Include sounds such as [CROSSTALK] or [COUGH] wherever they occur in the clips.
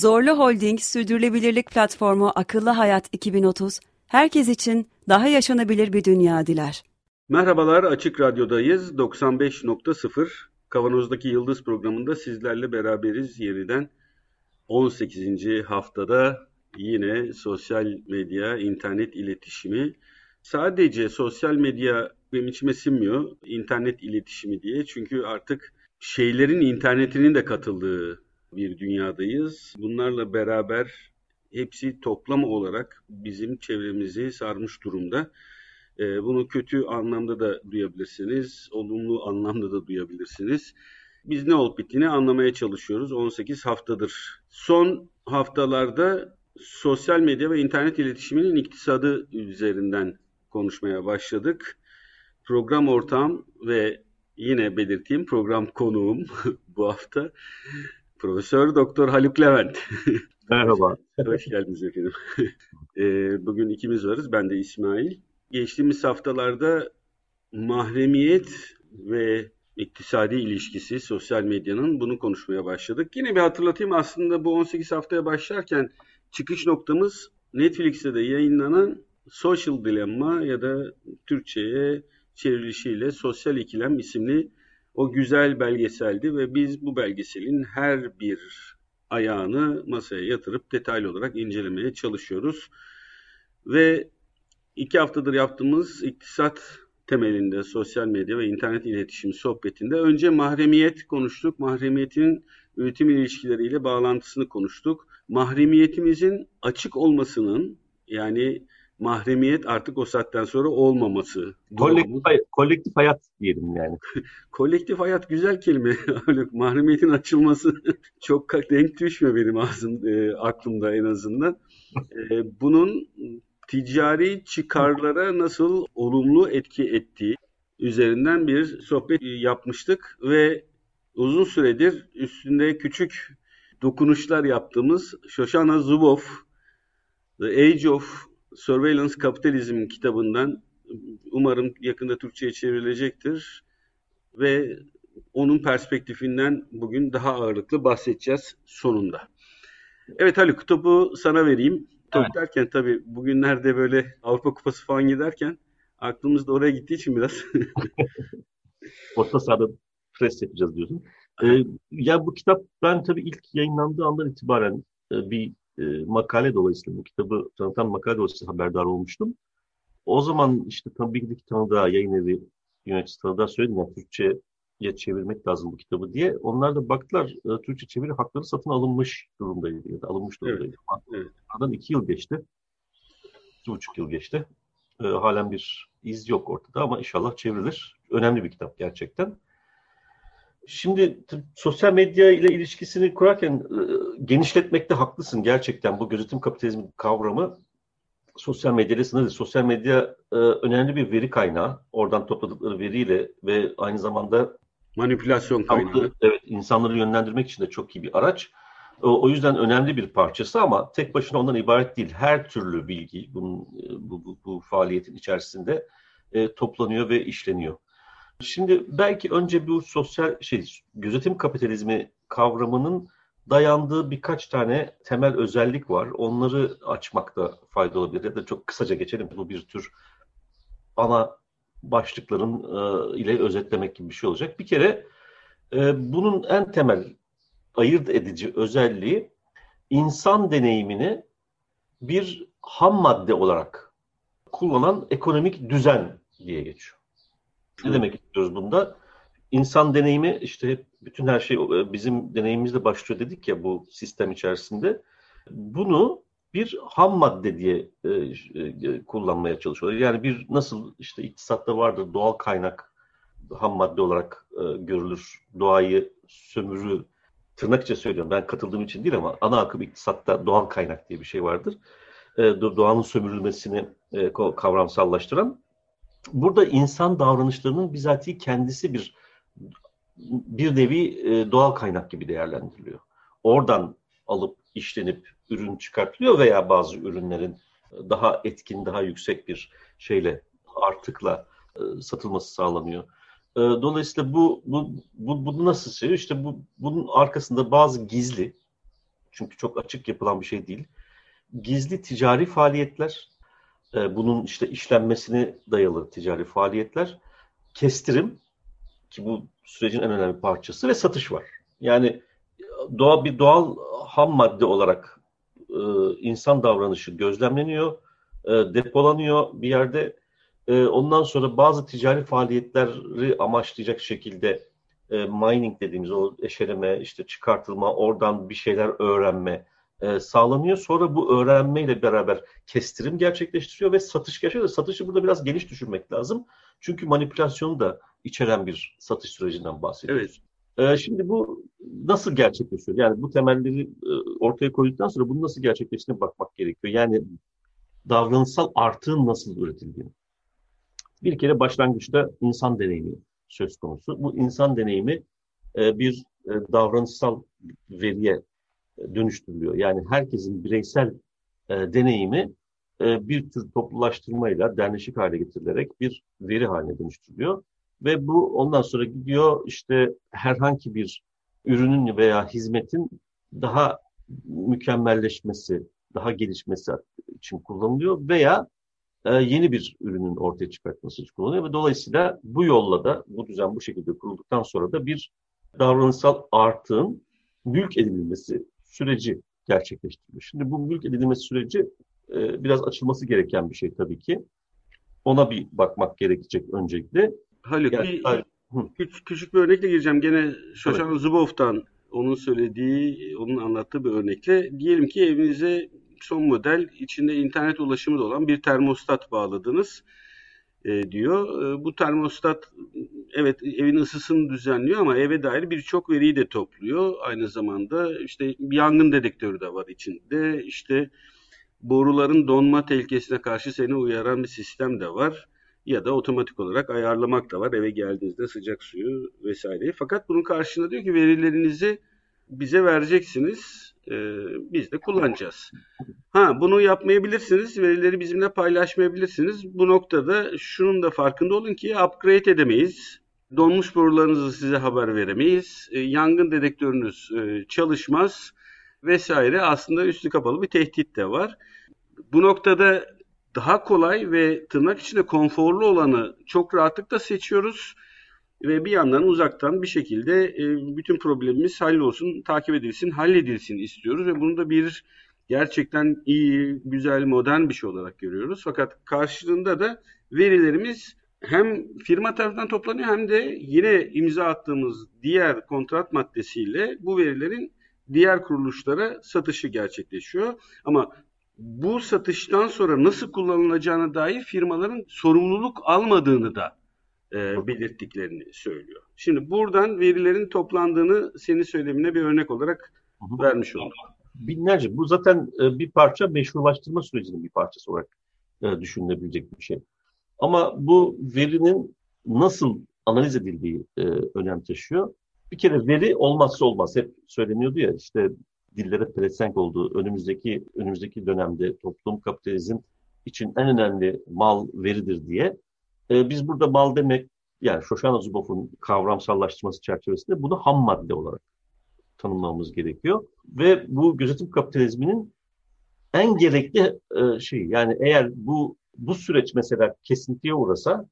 Zorlu Holding Sürdürülebilirlik Platformu Akıllı Hayat 2030, herkes için daha yaşanabilir bir dünya diler. Merhabalar, Açık Radyo'dayız. 95.0 Kavanoz'daki Yıldız programında sizlerle beraberiz yeniden. 18. haftada yine sosyal medya, internet iletişimi. Sadece sosyal medya benim içime sinmiyor, internet iletişimi diye. Çünkü artık şeylerin internetinin de katıldığı bir dünyadayız. Bunlarla beraber hepsi toplam olarak bizim çevremizi sarmış durumda. Ee, bunu kötü anlamda da duyabilirsiniz, olumlu anlamda da duyabilirsiniz. Biz ne olup bittiğini anlamaya çalışıyoruz 18 haftadır. Son haftalarda sosyal medya ve internet iletişiminin iktisadı üzerinden konuşmaya başladık. Program ortağım ve yine belirteyim program konuğum [LAUGHS] bu hafta Profesör Doktor Haluk Levent. [LAUGHS] Merhaba. Hoş geldiniz efendim. [LAUGHS] Ee, bugün ikimiz varız. Ben de İsmail. Geçtiğimiz haftalarda mahremiyet ve iktisadi ilişkisi sosyal medyanın bunu konuşmaya başladık. Yine bir hatırlatayım aslında bu 18 haftaya başlarken çıkış noktamız Netflix'te de yayınlanan Social Dilemma ya da Türkçe'ye çevrilişiyle Sosyal İkilem isimli o güzel belgeseldi ve biz bu belgeselin her bir ayağını masaya yatırıp detaylı olarak incelemeye çalışıyoruz. Ve iki haftadır yaptığımız iktisat temelinde sosyal medya ve internet iletişim sohbetinde önce mahremiyet konuştuk. Mahremiyetin üretim ilişkileriyle bağlantısını konuştuk. Mahremiyetimizin açık olmasının yani mahremiyet artık o saatten sonra olmaması. Kolektif, hay- kolektif hayat diyelim yani. [LAUGHS] kolektif hayat güzel kelime. [LAUGHS] Mahremiyetin açılması [LAUGHS] çok denk düşmüyor benim ağzım, e, aklımda en azından. E, bunun ticari çıkarlara nasıl olumlu etki ettiği üzerinden bir sohbet yapmıştık ve uzun süredir üstünde küçük dokunuşlar yaptığımız Shoshana Zuboff The Age of Surveillance Kapitalizm kitabından umarım yakında Türkçe'ye çevrilecektir ve onun perspektifinden bugün daha ağırlıklı bahsedeceğiz sonunda. Evet Haluk topu sana vereyim. Top evet. derken tabii bugünlerde böyle Avrupa Kupası falan giderken aklımız da oraya gittiği için biraz. [LAUGHS] Orta sahada pres yapacağız diyorsun. Ee, ya bu kitap ben tabii ilk yayınlandığı andan itibaren e, bir e, makale dolayısıyla bu kitabı tanıtan makale dolayısıyla haberdar olmuştum. O zaman işte tabii ki tanıdığa yayın evi yöneticisi tanıdığa söyledim ya Türkçe'ye çevirmek lazım bu kitabı diye. Onlar da baktılar e, Türkçe çeviri hakları satın alınmış durumdaydı ya da alınmış durumdaydı. Evet. Aradan iki yıl geçti. İki buçuk yıl geçti. E, halen bir iz yok ortada ama inşallah çevrilir. Önemli bir kitap gerçekten. Şimdi sosyal medya ile ilişkisini kurarken e, genişletmekte haklısın gerçekten bu gözetim kapitalizmi kavramı sosyal medyayla sınırlı. Sosyal medya e, önemli bir veri kaynağı. Oradan topladıkları veriyle ve aynı zamanda manipülasyon kaynağı. Evet, insanları yönlendirmek için de çok iyi bir araç. O, o yüzden önemli bir parçası ama tek başına ondan ibaret değil. Her türlü bilgi bunun, bu, bu, bu faaliyetin içerisinde e, toplanıyor ve işleniyor. Şimdi belki önce bu sosyal şey gözetim kapitalizmi kavramının dayandığı birkaç tane temel özellik var. Onları açmakta fayda olabilir. Ya da çok kısaca geçelim. Bu bir tür ana başlıkların e, ile özetlemek gibi bir şey olacak. Bir kere e, bunun en temel ayırt edici özelliği insan deneyimini bir ham madde olarak kullanan ekonomik düzen diye geçiyor. Ne demek istiyoruz bunda? İnsan deneyimi işte bütün her şey bizim deneyimimizle başlıyor dedik ya bu sistem içerisinde. Bunu bir ham madde diye e, e, kullanmaya çalışıyorlar. Yani bir nasıl işte iktisatta vardır doğal kaynak ham madde olarak e, görülür. Doğayı sömürü tırnak içinde söylüyorum ben katıldığım için değil ama ana akım iktisatta doğal kaynak diye bir şey vardır. e, doğanın sömürülmesini e, kavramsallaştıran. Burada insan davranışlarının bizatihi kendisi bir bir nevi e, doğal kaynak gibi değerlendiriliyor. Oradan alıp işlenip ürün çıkartılıyor veya bazı ürünlerin daha etkin, daha yüksek bir şeyle artıkla e, satılması sağlanıyor. E, dolayısıyla bu, bu, bu, bu nasıl şey? İşte bu, bunun arkasında bazı gizli, çünkü çok açık yapılan bir şey değil, gizli ticari faaliyetler, e, bunun işte işlenmesine dayalı ticari faaliyetler, kestirim ki bu sürecin en önemli parçası ve satış var. Yani doğal bir doğal ham madde olarak e, insan davranışı gözlemleniyor, e, depolanıyor bir yerde. E, ondan sonra bazı ticari faaliyetleri amaçlayacak şekilde e, mining dediğimiz o eşeleme, işte çıkartılma, oradan bir şeyler öğrenme e, sağlanıyor. Sonra bu öğrenmeyle beraber kestirim gerçekleştiriyor ve satış gerçekleştiriyor. Satışı burada biraz geniş düşünmek lazım. Çünkü manipülasyonu da içeren bir satış sürecinden bahsediyoruz. Evet. Ee, şimdi bu nasıl gerçekleşiyor? Yani bu temelleri e, ortaya koyduktan sonra bunu nasıl gerçekleştiğine bakmak gerekiyor. Yani davranışsal artığın nasıl üretildiğini. Bir kere başlangıçta insan deneyimi söz konusu. Bu insan deneyimi e, bir e, davranışsal veriye dönüştürülüyor. Yani herkesin bireysel deneyimi bir tür toplulaştırmayla derneşik hale getirilerek bir veri haline dönüştürülüyor. Ve bu ondan sonra gidiyor işte herhangi bir ürünün veya hizmetin daha mükemmelleşmesi, daha gelişmesi için kullanılıyor veya e, yeni bir ürünün ortaya çıkartması için kullanılıyor ve dolayısıyla bu yolla da bu düzen bu şekilde kurulduktan sonra da bir davranışsal artığın mülk edinilmesi süreci gerçekleştiriliyor. Şimdi bu mülk edinilmesi süreci e, biraz açılması gereken bir şey tabii ki. Ona bir bakmak gerekecek öncelikle. Haluk yani, bir küçük, küçük bir örnekle gireceğim. Gene Şoşan evet. Zubov'tan onun söylediği, onun anlattığı bir örnekle. Diyelim ki evinize son model içinde internet ulaşımı da olan bir termostat bağladınız e, diyor. E, bu termostat evet evin ısısını düzenliyor ama eve dair birçok veriyi de topluyor. Aynı zamanda işte yangın dedektörü de var içinde. İşte boruların donma tehlikesine karşı seni uyaran bir sistem de var ya da otomatik olarak ayarlamak da var eve geldiğinizde sıcak suyu vesaire. Fakat bunun karşılığında diyor ki verilerinizi bize vereceksiniz. E, biz de kullanacağız. Ha bunu yapmayabilirsiniz. Verileri bizimle paylaşmayabilirsiniz. Bu noktada şunun da farkında olun ki upgrade edemeyiz. Donmuş borularınızı size haber veremeyiz. E, yangın dedektörünüz e, çalışmaz vesaire. Aslında üstü kapalı bir tehdit de var. Bu noktada daha kolay ve tırnak içinde konforlu olanı çok rahatlıkla seçiyoruz ve bir yandan uzaktan bir şekilde e, bütün problemimiz hallolsun, takip edilsin, halledilsin istiyoruz ve bunu da bir gerçekten iyi, güzel, modern bir şey olarak görüyoruz. Fakat karşılığında da verilerimiz hem firma tarafından toplanıyor hem de yine imza attığımız diğer kontrat maddesiyle bu verilerin diğer kuruluşlara satışı gerçekleşiyor. Ama bu satıştan sonra nasıl kullanılacağına dair firmaların sorumluluk almadığını da e, belirttiklerini söylüyor. Şimdi buradan verilerin toplandığını senin söylemine bir örnek olarak vermiş olduk. Binlerce. Bu zaten e, bir parça meşrulaştırma sürecinin bir parçası olarak e, düşünülebilecek bir şey. Ama bu verinin nasıl analiz edildiği e, önem taşıyor. Bir kere veri olmazsa olmaz. Hep söyleniyordu ya işte dillere pelesenk olduğu önümüzdeki önümüzdeki dönemde toplum kapitalizm için en önemli mal veridir diye. E, biz burada mal demek yani Shoshana Zuboff'un kavramsallaştırması çerçevesinde bunu ham madde olarak tanımlamamız gerekiyor. Ve bu gözetim kapitalizminin en gerekli e, şey yani eğer bu bu süreç mesela kesintiye uğrasa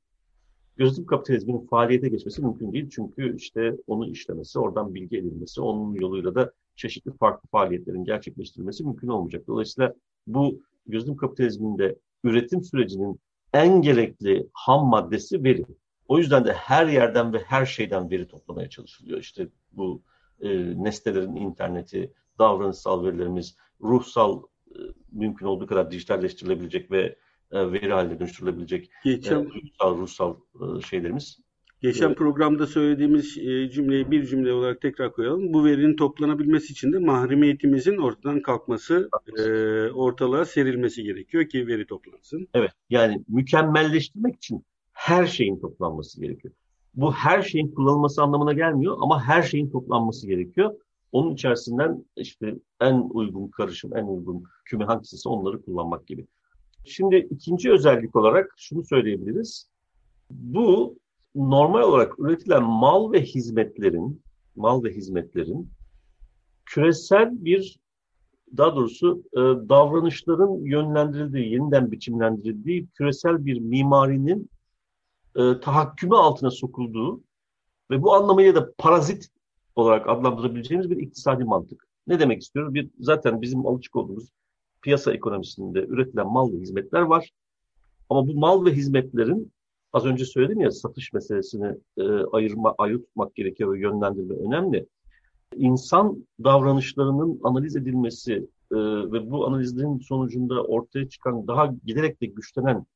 gözetim kapitalizminin faaliyete geçmesi mümkün değil. Çünkü işte onu işlemesi, oradan bilgi edilmesi, onun yoluyla da çeşitli farklı faaliyetlerin gerçekleştirilmesi mümkün olmayacak. Dolayısıyla bu gözetim kapitalizminde üretim sürecinin en gerekli ham maddesi veri. O yüzden de her yerden ve her şeyden veri toplamaya çalışılıyor. İşte bu e, nesnelerin interneti, davranışsal verilerimiz, ruhsal e, mümkün olduğu kadar dijitalleştirilebilecek ve e, veri haline dönüştürülebilecek Geçen, e, ruhsal, ruhsal e, şeylerimiz. Geçen Evet. programda söylediğimiz e, cümleyi bir cümle olarak tekrar koyalım. Bu verinin toplanabilmesi için de mahremiyetimizin ortadan kalkması, e, ortalığa serilmesi gerekiyor ki veri toplansın. Evet, yani mükemmelleştirmek için her şeyin toplanması gerekiyor. Bu her şeyin kullanılması anlamına gelmiyor ama her şeyin toplanması gerekiyor. Onun içerisinden işte en uygun karışım, en uygun küme hangisi onları kullanmak gibi. Şimdi ikinci özellik olarak şunu söyleyebiliriz. Bu normal olarak üretilen mal ve hizmetlerin, mal ve hizmetlerin küresel bir daha doğrusu e, davranışların yönlendirildiği, yeniden biçimlendirildiği küresel bir mimarinin e, tahakkümü altına sokulduğu ve bu anlamıyla da parazit olarak adlandırabileceğimiz bir iktisadi mantık. Ne demek istiyoruz? Bir, zaten bizim alışık olduğumuz piyasa ekonomisinde üretilen mal ve hizmetler var. Ama bu mal ve hizmetlerin az önce söyledim ya satış meselesini e, ayırma, tutmak gerekiyor ve yönlendirme önemli. İnsan davranışlarının analiz edilmesi e, ve bu analizlerin sonucunda ortaya çıkan daha giderek de güçlenen,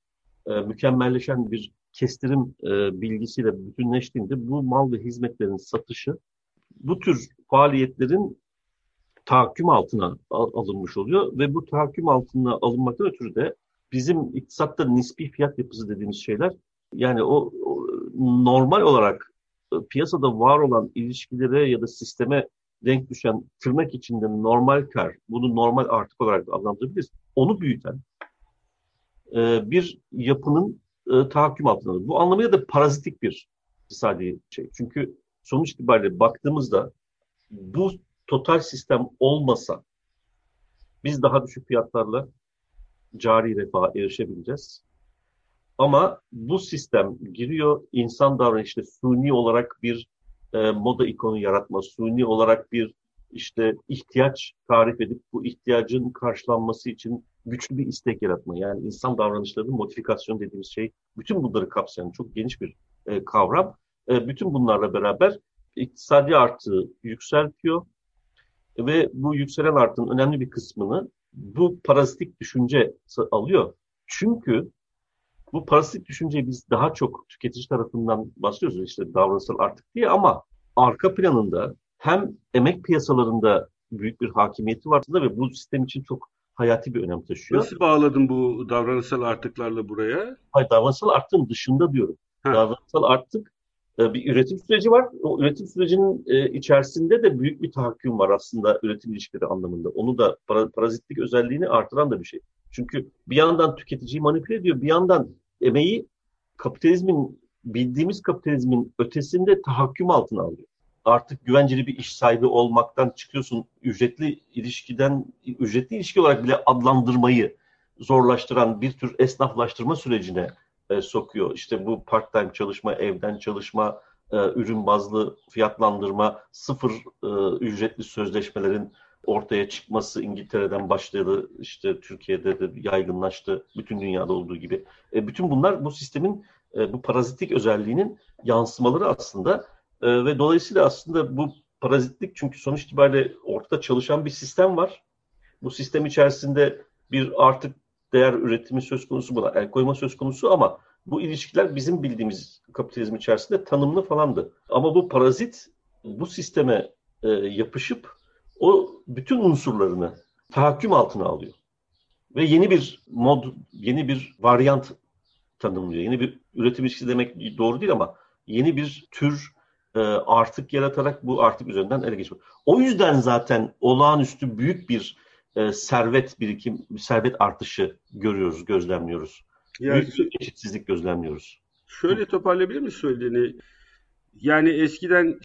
e, mükemmelleşen bir kestirim e, bilgisiyle bütünleştiğinde bu mal ve hizmetlerin satışı bu tür faaliyetlerin tahakküm altına al- alınmış oluyor ve bu tahakküm altına alınmaktan ötürü de bizim iktisatta nispi fiyat yapısı dediğimiz şeyler yani o, o normal olarak e, piyasada var olan ilişkilere ya da sisteme denk düşen tırnak içinde normal kar, bunu normal artık olarak adlandırabiliriz. Onu büyüten e, bir yapının e, tahakküm altına alır. Bu anlamıyla da parazitik bir iktisadi şey. Çünkü sonuç itibariyle baktığımızda bu total sistem olmasa biz daha düşük fiyatlarla cari refaha erişebileceğiz. Ama bu sistem giriyor insan davranışı suni olarak bir e, moda ikonu yaratma, suni olarak bir işte ihtiyaç tarif edip bu ihtiyacın karşılanması için güçlü bir istek yaratma. Yani insan davranışlarının modifikasyon dediğimiz şey bütün bunları kapsayan çok geniş bir e, kavram. E, bütün bunlarla beraber iktisadi artığı yükseltiyor ve bu yükselen artığın önemli bir kısmını bu parazitik düşünce alıyor. Çünkü bu parazitik düşünceyi biz daha çok tüketici tarafından bahsediyoruz işte davranışsal artık diye ama arka planında hem emek piyasalarında büyük bir hakimiyeti var ve bu sistem için çok hayati bir önem taşıyor. Nasıl bağladın bu davranışsal artıklarla buraya? Hayır, davranışsal artığın dışında diyorum. Ha. Davranışsal artık e, bir üretim süreci var. O üretim sürecinin e, içerisinde de büyük bir tahakküm var aslında üretim ilişkileri anlamında. Onu da para- parazitlik özelliğini artıran da bir şey. Çünkü bir yandan tüketiciyi manipüle ediyor, bir yandan emeği kapitalizmin, bildiğimiz kapitalizmin ötesinde tahakküm altına alıyor. Artık güvenceli bir iş sahibi olmaktan çıkıyorsun, ücretli ilişkiden, ücretli ilişki olarak bile adlandırmayı zorlaştıran bir tür esnaflaştırma sürecine e, sokuyor. İşte bu part-time çalışma, evden çalışma, e, ürün bazlı fiyatlandırma, sıfır e, ücretli sözleşmelerin ortaya çıkması İngiltere'den başladı, işte Türkiye'de de yaygınlaştı, bütün dünyada olduğu gibi. E, bütün bunlar bu sistemin e, bu parazitik özelliğinin yansımaları aslında E, ve dolayısıyla aslında bu parazitlik çünkü sonuç itibariyle ortada çalışan bir sistem var. Bu sistem içerisinde bir artık değer üretimi söz konusu buna, el koyma söz konusu ama bu ilişkiler bizim bildiğimiz kapitalizm içerisinde tanımlı falandı. Ama bu parazit bu sisteme e, yapışıp o bütün unsurlarını tahakküm altına alıyor. Ve yeni bir mod, yeni bir varyant tanımlıyor. Yeni bir üretim ilişkisi demek doğru değil ama yeni bir tür e, artık yaratarak bu artık üzerinden ele geçiyor. O yüzden zaten olağanüstü büyük bir e, servet birikim, servet artışı görüyoruz, gözlemliyoruz. Yani Büyük bir eşitsizlik gözlemliyoruz. şöyle toparlayabilir misin söylediğini? Yani eskiden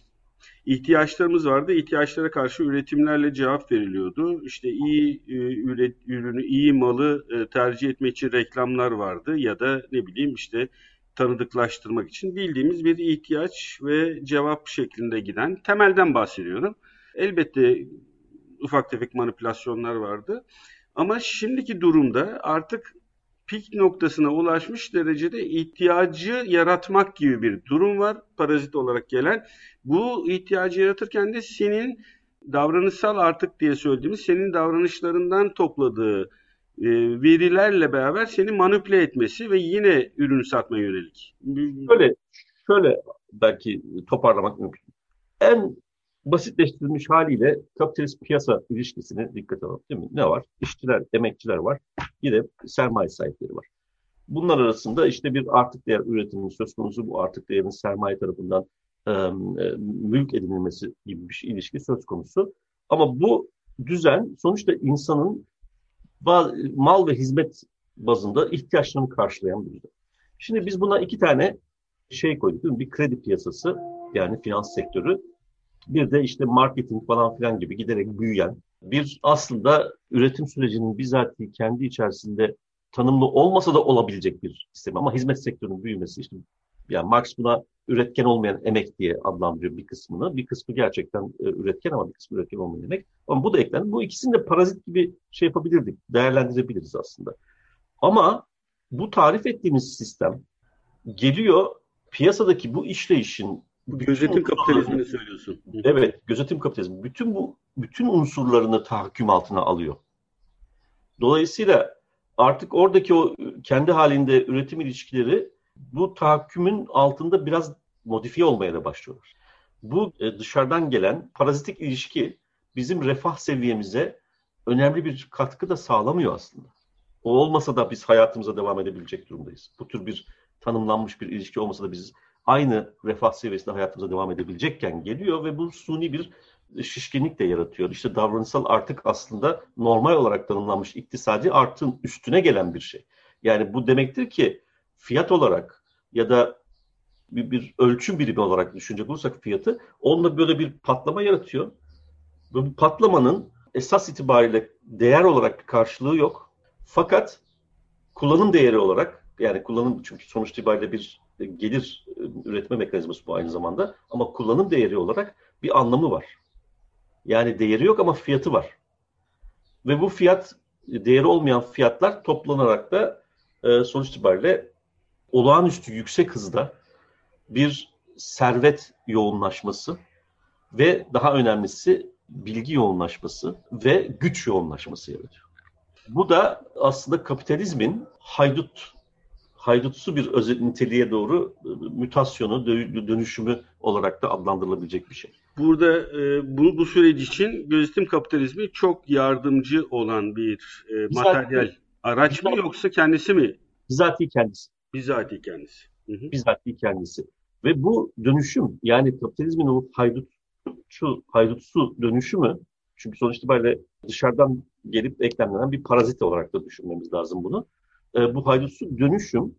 ihtiyaçlarımız vardı. İhtiyaçlara karşı üretimlerle cevap veriliyordu. İşte iyi e, üret, ürünü, iyi malı e, tercih etmek için reklamlar vardı ya da ne bileyim işte tanıdıklaştırmak için bildiğimiz bir ihtiyaç ve cevap şeklinde giden temelden bahsediyorum. Elbette ufak tefek manipülasyonlar vardı. Ama şimdiki durumda artık pik noktasına ulaşmış derecede ihtiyacı yaratmak gibi bir durum var parazit olarak gelen. Bu ihtiyacı yaratırken de senin davranışsal artık diye söylediğimiz senin davranışlarından topladığı e, verilerle beraber seni manipüle etmesi ve yine ürün satma yönelik. Şöyle, şöyle belki toparlamak mümkün. En basitleştirilmiş haliyle kapitalist piyasa ilişkisini dikkat alalım. Değil mi? Ne var? İşçiler, emekçiler var. Bir de sermaye sahipleri var. Bunlar arasında işte bir artık değer üretimi söz konusu. Bu artık değerin sermaye tarafından mülk edinilmesi gibi bir şey, ilişki söz konusu. Ama bu düzen sonuçta insanın mal ve hizmet bazında ihtiyaçlarını karşılayan bir düzen. Şimdi biz buna iki tane şey koyduk. Bir kredi piyasası yani finans sektörü. Bir de işte marketing falan filan gibi giderek büyüyen bir aslında üretim sürecinin bizatihi kendi içerisinde tanımlı olmasa da olabilecek bir sistem. Ama hizmet sektörünün büyümesi işte yani Marx buna üretken olmayan emek diye adlandırıyor bir kısmını. Bir kısmı gerçekten e, üretken ama bir kısmı üretken olmayan emek. Ama bu da eklendi. Bu ikisini de parazit gibi şey yapabilirdik, değerlendirebiliriz aslında. Ama bu tarif ettiğimiz sistem geliyor piyasadaki bu işleyişin gözetim kapitalizmini söylüyorsun. Evet, gözetim kapitalizmi bütün bu bütün unsurlarını tahakküm altına alıyor. Dolayısıyla artık oradaki o kendi halinde üretim ilişkileri bu tahakkümün altında biraz modifiye olmaya da başlıyorlar. Bu e, dışarıdan gelen parazitik ilişki bizim refah seviyemize önemli bir katkı da sağlamıyor aslında. O olmasa da biz hayatımıza devam edebilecek durumdayız. Bu tür bir tanımlanmış bir ilişki olmasa da biz aynı refah seviyesinde hayatımıza devam edebilecekken geliyor ve bu suni bir şişkinlik de yaratıyor. İşte davranışsal artık aslında normal olarak tanımlanmış iktisadi artın üstüne gelen bir şey. Yani bu demektir ki fiyat olarak ya da bir, bir ölçüm birimi olarak düşünecek olursak fiyatı onunla böyle bir patlama yaratıyor. Bu patlamanın esas itibariyle değer olarak bir karşılığı yok. Fakat kullanım değeri olarak yani kullanım çünkü sonuç itibariyle bir gelir üretme mekanizması bu aynı zamanda ama kullanım değeri olarak bir anlamı var. Yani değeri yok ama fiyatı var. Ve bu fiyat değeri olmayan fiyatlar toplanarak da e, sonuç itibariyle olağanüstü yüksek hızda bir servet yoğunlaşması ve daha önemlisi bilgi yoğunlaşması ve güç yoğunlaşması yaratıyor. Bu da aslında kapitalizmin haydut haydutsu bir özel niteliğe doğru mütasyonu, dönüşümü olarak da adlandırılabilecek bir şey. Burada e, bu, bu süreç için gözetim kapitalizmi çok yardımcı olan bir e, materyal araç mı yoksa kendisi mi? Bizatihi kendisi. Bizatihi kendisi. Hı hı. Bizatihi kendisi. Ve bu dönüşüm yani kapitalizmin o haydutçu, haydutsu dönüşümü çünkü sonuç itibariyle dışarıdan gelip eklemlenen bir parazit olarak da düşünmemiz lazım bunu. E, bu haydutsu dönüşüm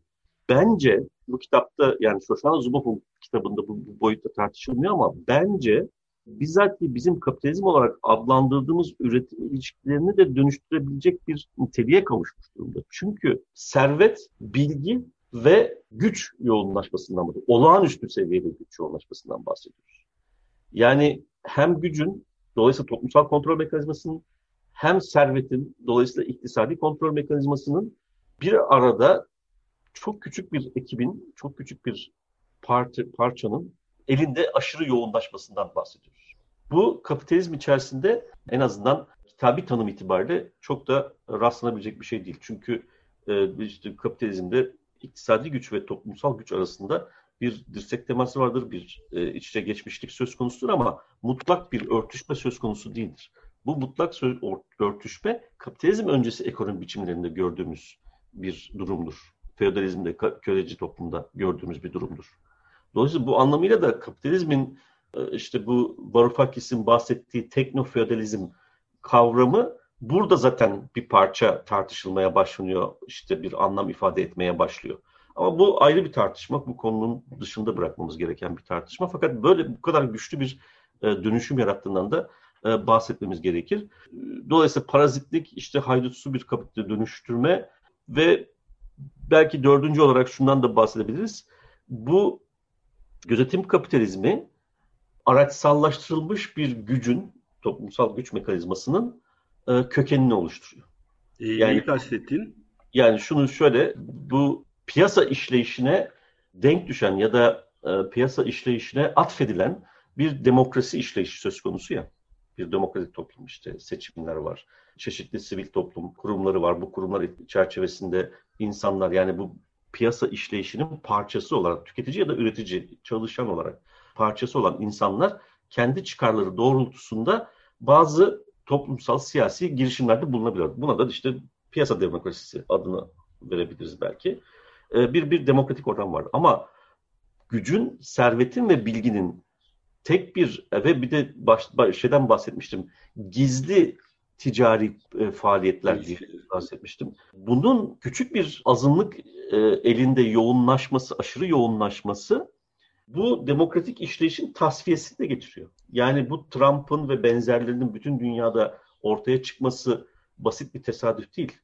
bence bu kitapta yani Shoshana Zuboff'un kitabında bu, bu boyutta tartışılmıyor ama bence bizzat bizim kapitalizm olarak adlandırdığımız üretim ilişkilerini de dönüştürebilecek bir niteliğe kavuşmuş durumda. Çünkü servet, bilgi ve güç yoğunlaşmasından bahsediyoruz. Olağanüstü seviyede güç yoğunlaşmasından bahsediyoruz. Yani hem gücün, dolayısıyla toplumsal kontrol mekanizmasının, hem servetin, dolayısıyla iktisadi kontrol mekanizmasının bir arada çok küçük bir ekibin, çok küçük bir parti, parçanın elinde aşırı yoğunlaşmasından bahsediyoruz. Bu kapitalizm içerisinde en azından kitabi tanım itibariyle çok da rastlanabilecek bir şey değil. Çünkü e, işte kapitalizmde iktisadi güç ve toplumsal güç arasında bir dirsek teması vardır, bir e, iç içe geçmişlik söz konusudur ama mutlak bir örtüşme söz konusu değildir. Bu mutlak söz, örtüşme kapitalizm öncesi ekonomi biçimlerinde gördüğümüz bir durumdur. Feodalizmde, köleci toplumda gördüğümüz bir durumdur. Dolayısıyla bu anlamıyla da kapitalizmin e, işte bu Varoufakis'in bahsettiği teknofeodalizm kavramı burada zaten bir parça tartışılmaya başlanıyor. işte bir anlam ifade etmeye başlıyor. Ama bu ayrı bir tartışma. Bu konunun dışında bırakmamız gereken bir tartışma. Fakat böyle bu kadar güçlü bir e, dönüşüm yarattığından da e, bahsetmemiz gerekir. Dolayısıyla parazitlik, işte haydutsu bir kapitale dönüştürme ve belki dördüncü olarak şundan da bahsedebiliriz. Bu gözetim kapitalizmi araçsallaştırılmış bir gücün, toplumsal güç mekanizmasının e, kökenini oluşturuyor. E, yani, neyi kastettin? Yani şunu şöyle, bu piyasa işleyişine denk düşen ya da e, piyasa işleyişine atfedilen bir demokrasi işleyişi söz konusu ya. Bir demokratik toplum işte seçimler var. Çeşitli sivil toplum kurumları var. Bu kurumlar çerçevesinde insanlar yani bu piyasa işleyişinin parçası olarak tüketici ya da üretici, çalışan olarak parçası olan insanlar kendi çıkarları doğrultusunda bazı toplumsal siyasi girişimlerde bulunabiliyor. Buna da işte piyasa demokrasisi adını verebiliriz belki. Ee, bir bir demokratik ortam var. Ama gücün, servetin ve bilginin tek bir ve bir de baş, şeyden bahsetmiştim. Gizli ticari e, faaliyetler diye bahsetmiştim. Bunun küçük bir azınlık e, elinde yoğunlaşması, aşırı yoğunlaşması bu demokratik işleyişin tasfiyesini de getiriyor. Yani bu Trump'ın ve benzerlerinin bütün dünyada ortaya çıkması basit bir tesadüf değil.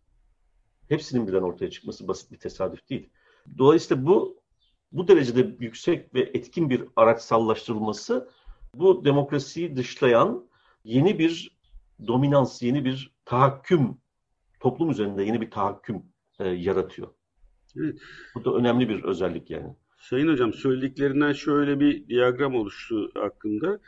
Hepsinin birden ortaya çıkması basit bir tesadüf değil. Dolayısıyla bu bu derecede yüksek ve etkin bir araçsallaştırılması bu demokrasiyi dışlayan yeni bir dominans, yeni bir tahakküm, toplum üzerinde yeni bir tahakküm e, yaratıyor. Evet. Bu da önemli bir özellik yani. Sayın Hocam söylediklerinden şöyle bir diyagram oluştu aklımda.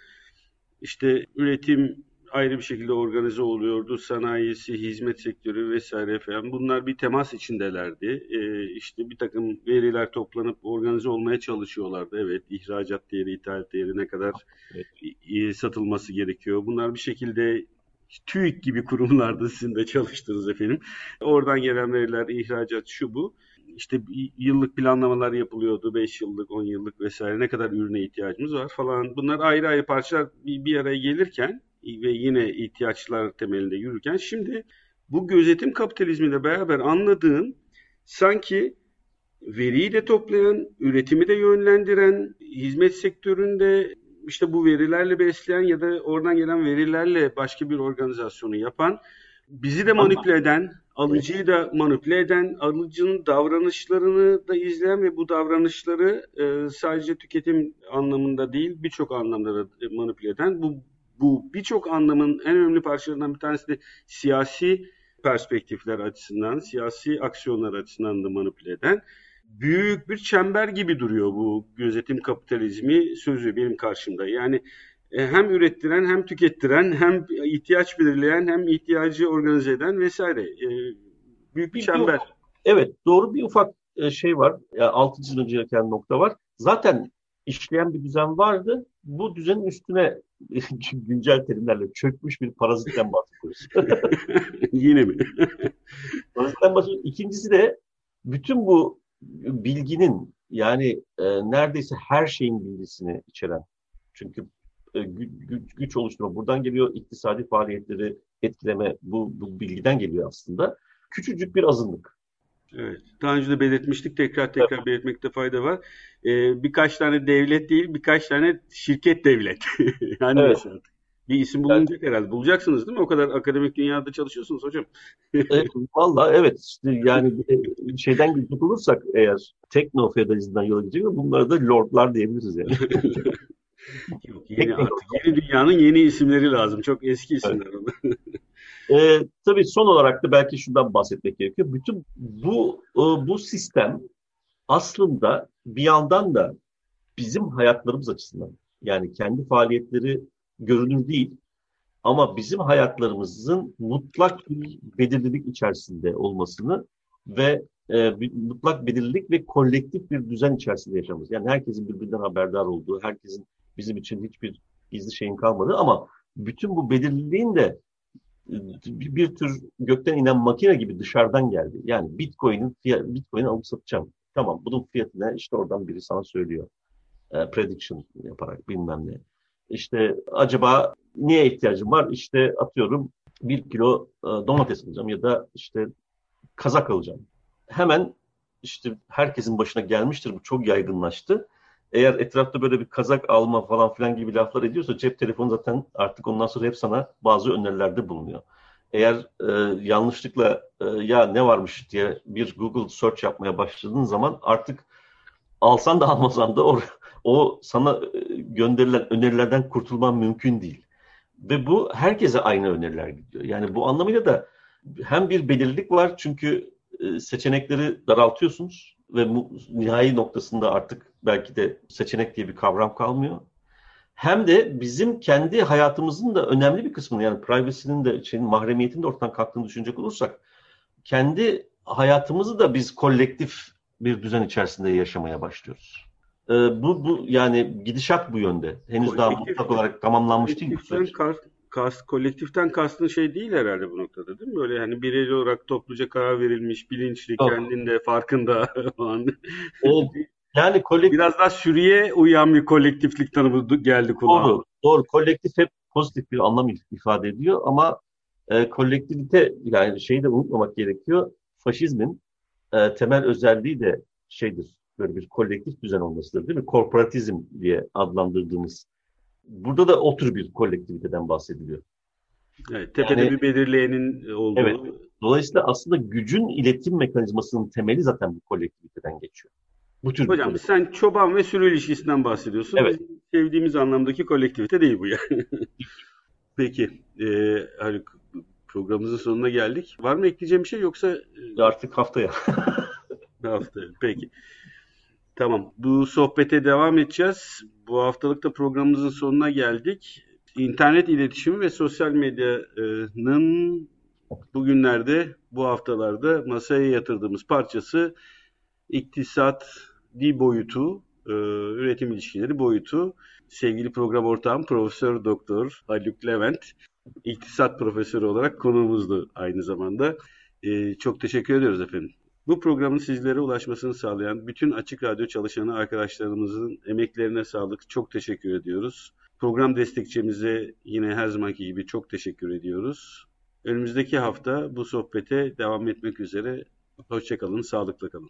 İşte üretim ayrı bir şekilde organize oluyordu. Sanayisi, hizmet sektörü vesaire falan. Bunlar bir temas içindelerdi. Ee, işte bir takım veriler toplanıp organize olmaya çalışıyorlardı. Evet, ihracat değeri, ithalat değeri ne kadar evet. satılması gerekiyor. Bunlar bir şekilde TÜİK gibi kurumlarda sizin de çalıştınız efendim. Oradan gelen veriler, ihracat şu bu işte yıllık planlamalar yapılıyordu. 5 yıllık, 10 yıllık vesaire ne kadar ürüne ihtiyacımız var falan. Bunlar ayrı ayrı parçalar bir, bir araya gelirken ve yine ihtiyaçlar temelinde yürürken şimdi bu gözetim kapitalizmiyle beraber anladığım sanki veriyi de toplayan, üretimi de yönlendiren, hizmet sektöründe işte bu verilerle besleyen ya da oradan gelen verilerle başka bir organizasyonu yapan, bizi de manipüle eden, alıcıyı da manipüle eden, alıcının davranışlarını da izleyen ve bu davranışları e, sadece tüketim anlamında değil birçok anlamda da manipüle eden bu bu birçok anlamın en önemli parçalarından bir tanesi de siyasi perspektifler açısından, siyasi aksiyonlar açısından da manipüle eden büyük bir çember gibi duruyor bu gözetim kapitalizmi sözü benim karşımda. Yani e, hem ürettiren hem tükettiren hem ihtiyaç belirleyen hem ihtiyacı organize eden vesaire. E, büyük bir çember. Evet doğru bir ufak e, şey var. Yani altı çizilmesi gereken nokta var. Zaten işleyen bir düzen vardı. Bu düzenin üstüne [LAUGHS] güncel terimlerle çökmüş bir parazitten bahsediyoruz. [LAUGHS] Yine mi? [LAUGHS] parazitten bahsediyoruz. İkincisi de bütün bu bilginin yani e, neredeyse her şeyin bilgisini içeren çünkü e, güç, güç oluşturma buradan geliyor iktisadi faaliyetleri etkileme bu, bu bilgiden geliyor aslında. Küçücük bir azınlık. Evet. Daha önce de belirtmiştik. Tekrar tekrar belirtmekte fayda var. Ee, birkaç tane devlet değil, birkaç tane şirket devlet. [LAUGHS] yani evet. mesela. Bir isim bulunacak evet. herhalde. Bulacaksınız değil mi? O kadar akademik dünyada çalışıyorsunuz hocam. e, [LAUGHS] Valla evet. İşte yani şeyden gidecek olursak eğer teknofeodalizmden yola gidecek bunlara da lordlar diyebiliriz yani. [LAUGHS] Yok, yeni, artık yeni dünyanın yeni isimleri lazım. Çok eski isimler evet. E, tabii son olarak da belki şundan bahsetmek gerekiyor. Bütün bu e, bu sistem aslında bir yandan da bizim hayatlarımız açısından yani kendi faaliyetleri görünür değil ama bizim hayatlarımızın mutlak bir belirlilik içerisinde olmasını ve e, bir, mutlak belirlilik ve kolektif bir düzen içerisinde yaşamamız. Yani herkesin birbirinden haberdar olduğu, herkesin bizim için hiçbir gizli şeyin kalmadı ama bütün bu belirliliğin de bir tür gökten inen makine gibi dışarıdan geldi. Yani Bitcoin'in Bitcoin'i alıp satacağım. Tamam bunun fiyatı ne? İşte oradan biri sana söylüyor. E, prediction yaparak bilmem ne. İşte acaba niye ihtiyacım var? İşte atıyorum bir kilo e, domates alacağım ya da işte kazak alacağım. Hemen işte herkesin başına gelmiştir bu çok yaygınlaştı eğer etrafta böyle bir kazak alma falan filan gibi laflar ediyorsa cep telefonu zaten artık ondan sonra hep sana bazı önerilerde bulunuyor. Eğer e, yanlışlıkla e, ya ne varmış diye bir Google search yapmaya başladığın zaman artık alsan da [LAUGHS] almasan da o, o sana e, gönderilen önerilerden kurtulman mümkün değil. Ve bu herkese aynı öneriler gidiyor. Yani bu anlamıyla da hem bir belirlilik var çünkü e, seçenekleri daraltıyorsunuz ve nihai noktasında artık belki de seçenek diye bir kavram kalmıyor. Hem de bizim kendi hayatımızın da önemli bir kısmını yani privacy'nin de şeyin mahremiyetin de ortadan kalktığını düşünecek olursak kendi hayatımızı da biz kolektif bir düzen içerisinde yaşamaya başlıyoruz. Ee, bu, bu yani gidişat bu yönde. Henüz daha mutlak olarak tamamlanmış değil bu süreç. Kast, kolektiften kastın şey değil herhalde bu noktada değil mi? Böyle hani bireyli olarak topluca karar verilmiş, bilinçli, Yok. kendinde, farkında [LAUGHS] falan. O, yani kolektif... Biraz daha sürüye uyan bir kolektiflik tanımı geldi kulağa. Doğru, doğru. Kolektif hep pozitif bir anlam ifade ediyor ama e, kolektivite yani şeyi de unutmamak gerekiyor. Faşizmin e, temel özelliği de şeydir. Böyle bir kolektif düzen olmasıdır değil mi? Korporatizm diye adlandırdığımız. Burada da o tür bir kolektiviteden bahsediliyor. Evet, tepede yani, bir belirleyenin olduğu. Evet. Dolayısıyla aslında gücün iletim mekanizmasının temeli zaten bu kolektiviteden geçiyor. Bu tür Hocam sen çoban ve sürü ilişkisinden bahsediyorsun. Evet. sevdiğimiz anlamdaki kolektivite değil bu yani. [LAUGHS] Peki. E, Haluk programımızın sonuna geldik. Var mı ekleyeceğim bir şey yoksa? E, artık haftaya. [LAUGHS] haftaya. Peki. Tamam. Bu sohbete devam edeceğiz. Bu haftalıkta programımızın sonuna geldik. İnternet iletişimi ve sosyal medyanın bugünlerde, bu haftalarda masaya yatırdığımız parçası iktisat di boyutu, e, üretim ilişkileri boyutu. Sevgili program ortağım Profesör Doktor Haluk Levent, iktisat profesörü olarak konuğumuzdu aynı zamanda. E, çok teşekkür ediyoruz efendim. Bu programın sizlere ulaşmasını sağlayan bütün Açık Radyo çalışanı arkadaşlarımızın emeklerine sağlık. Çok teşekkür ediyoruz. Program destekçimize yine her zamanki gibi çok teşekkür ediyoruz. Önümüzdeki hafta bu sohbete devam etmek üzere. Hoşçakalın, sağlıkla kalın.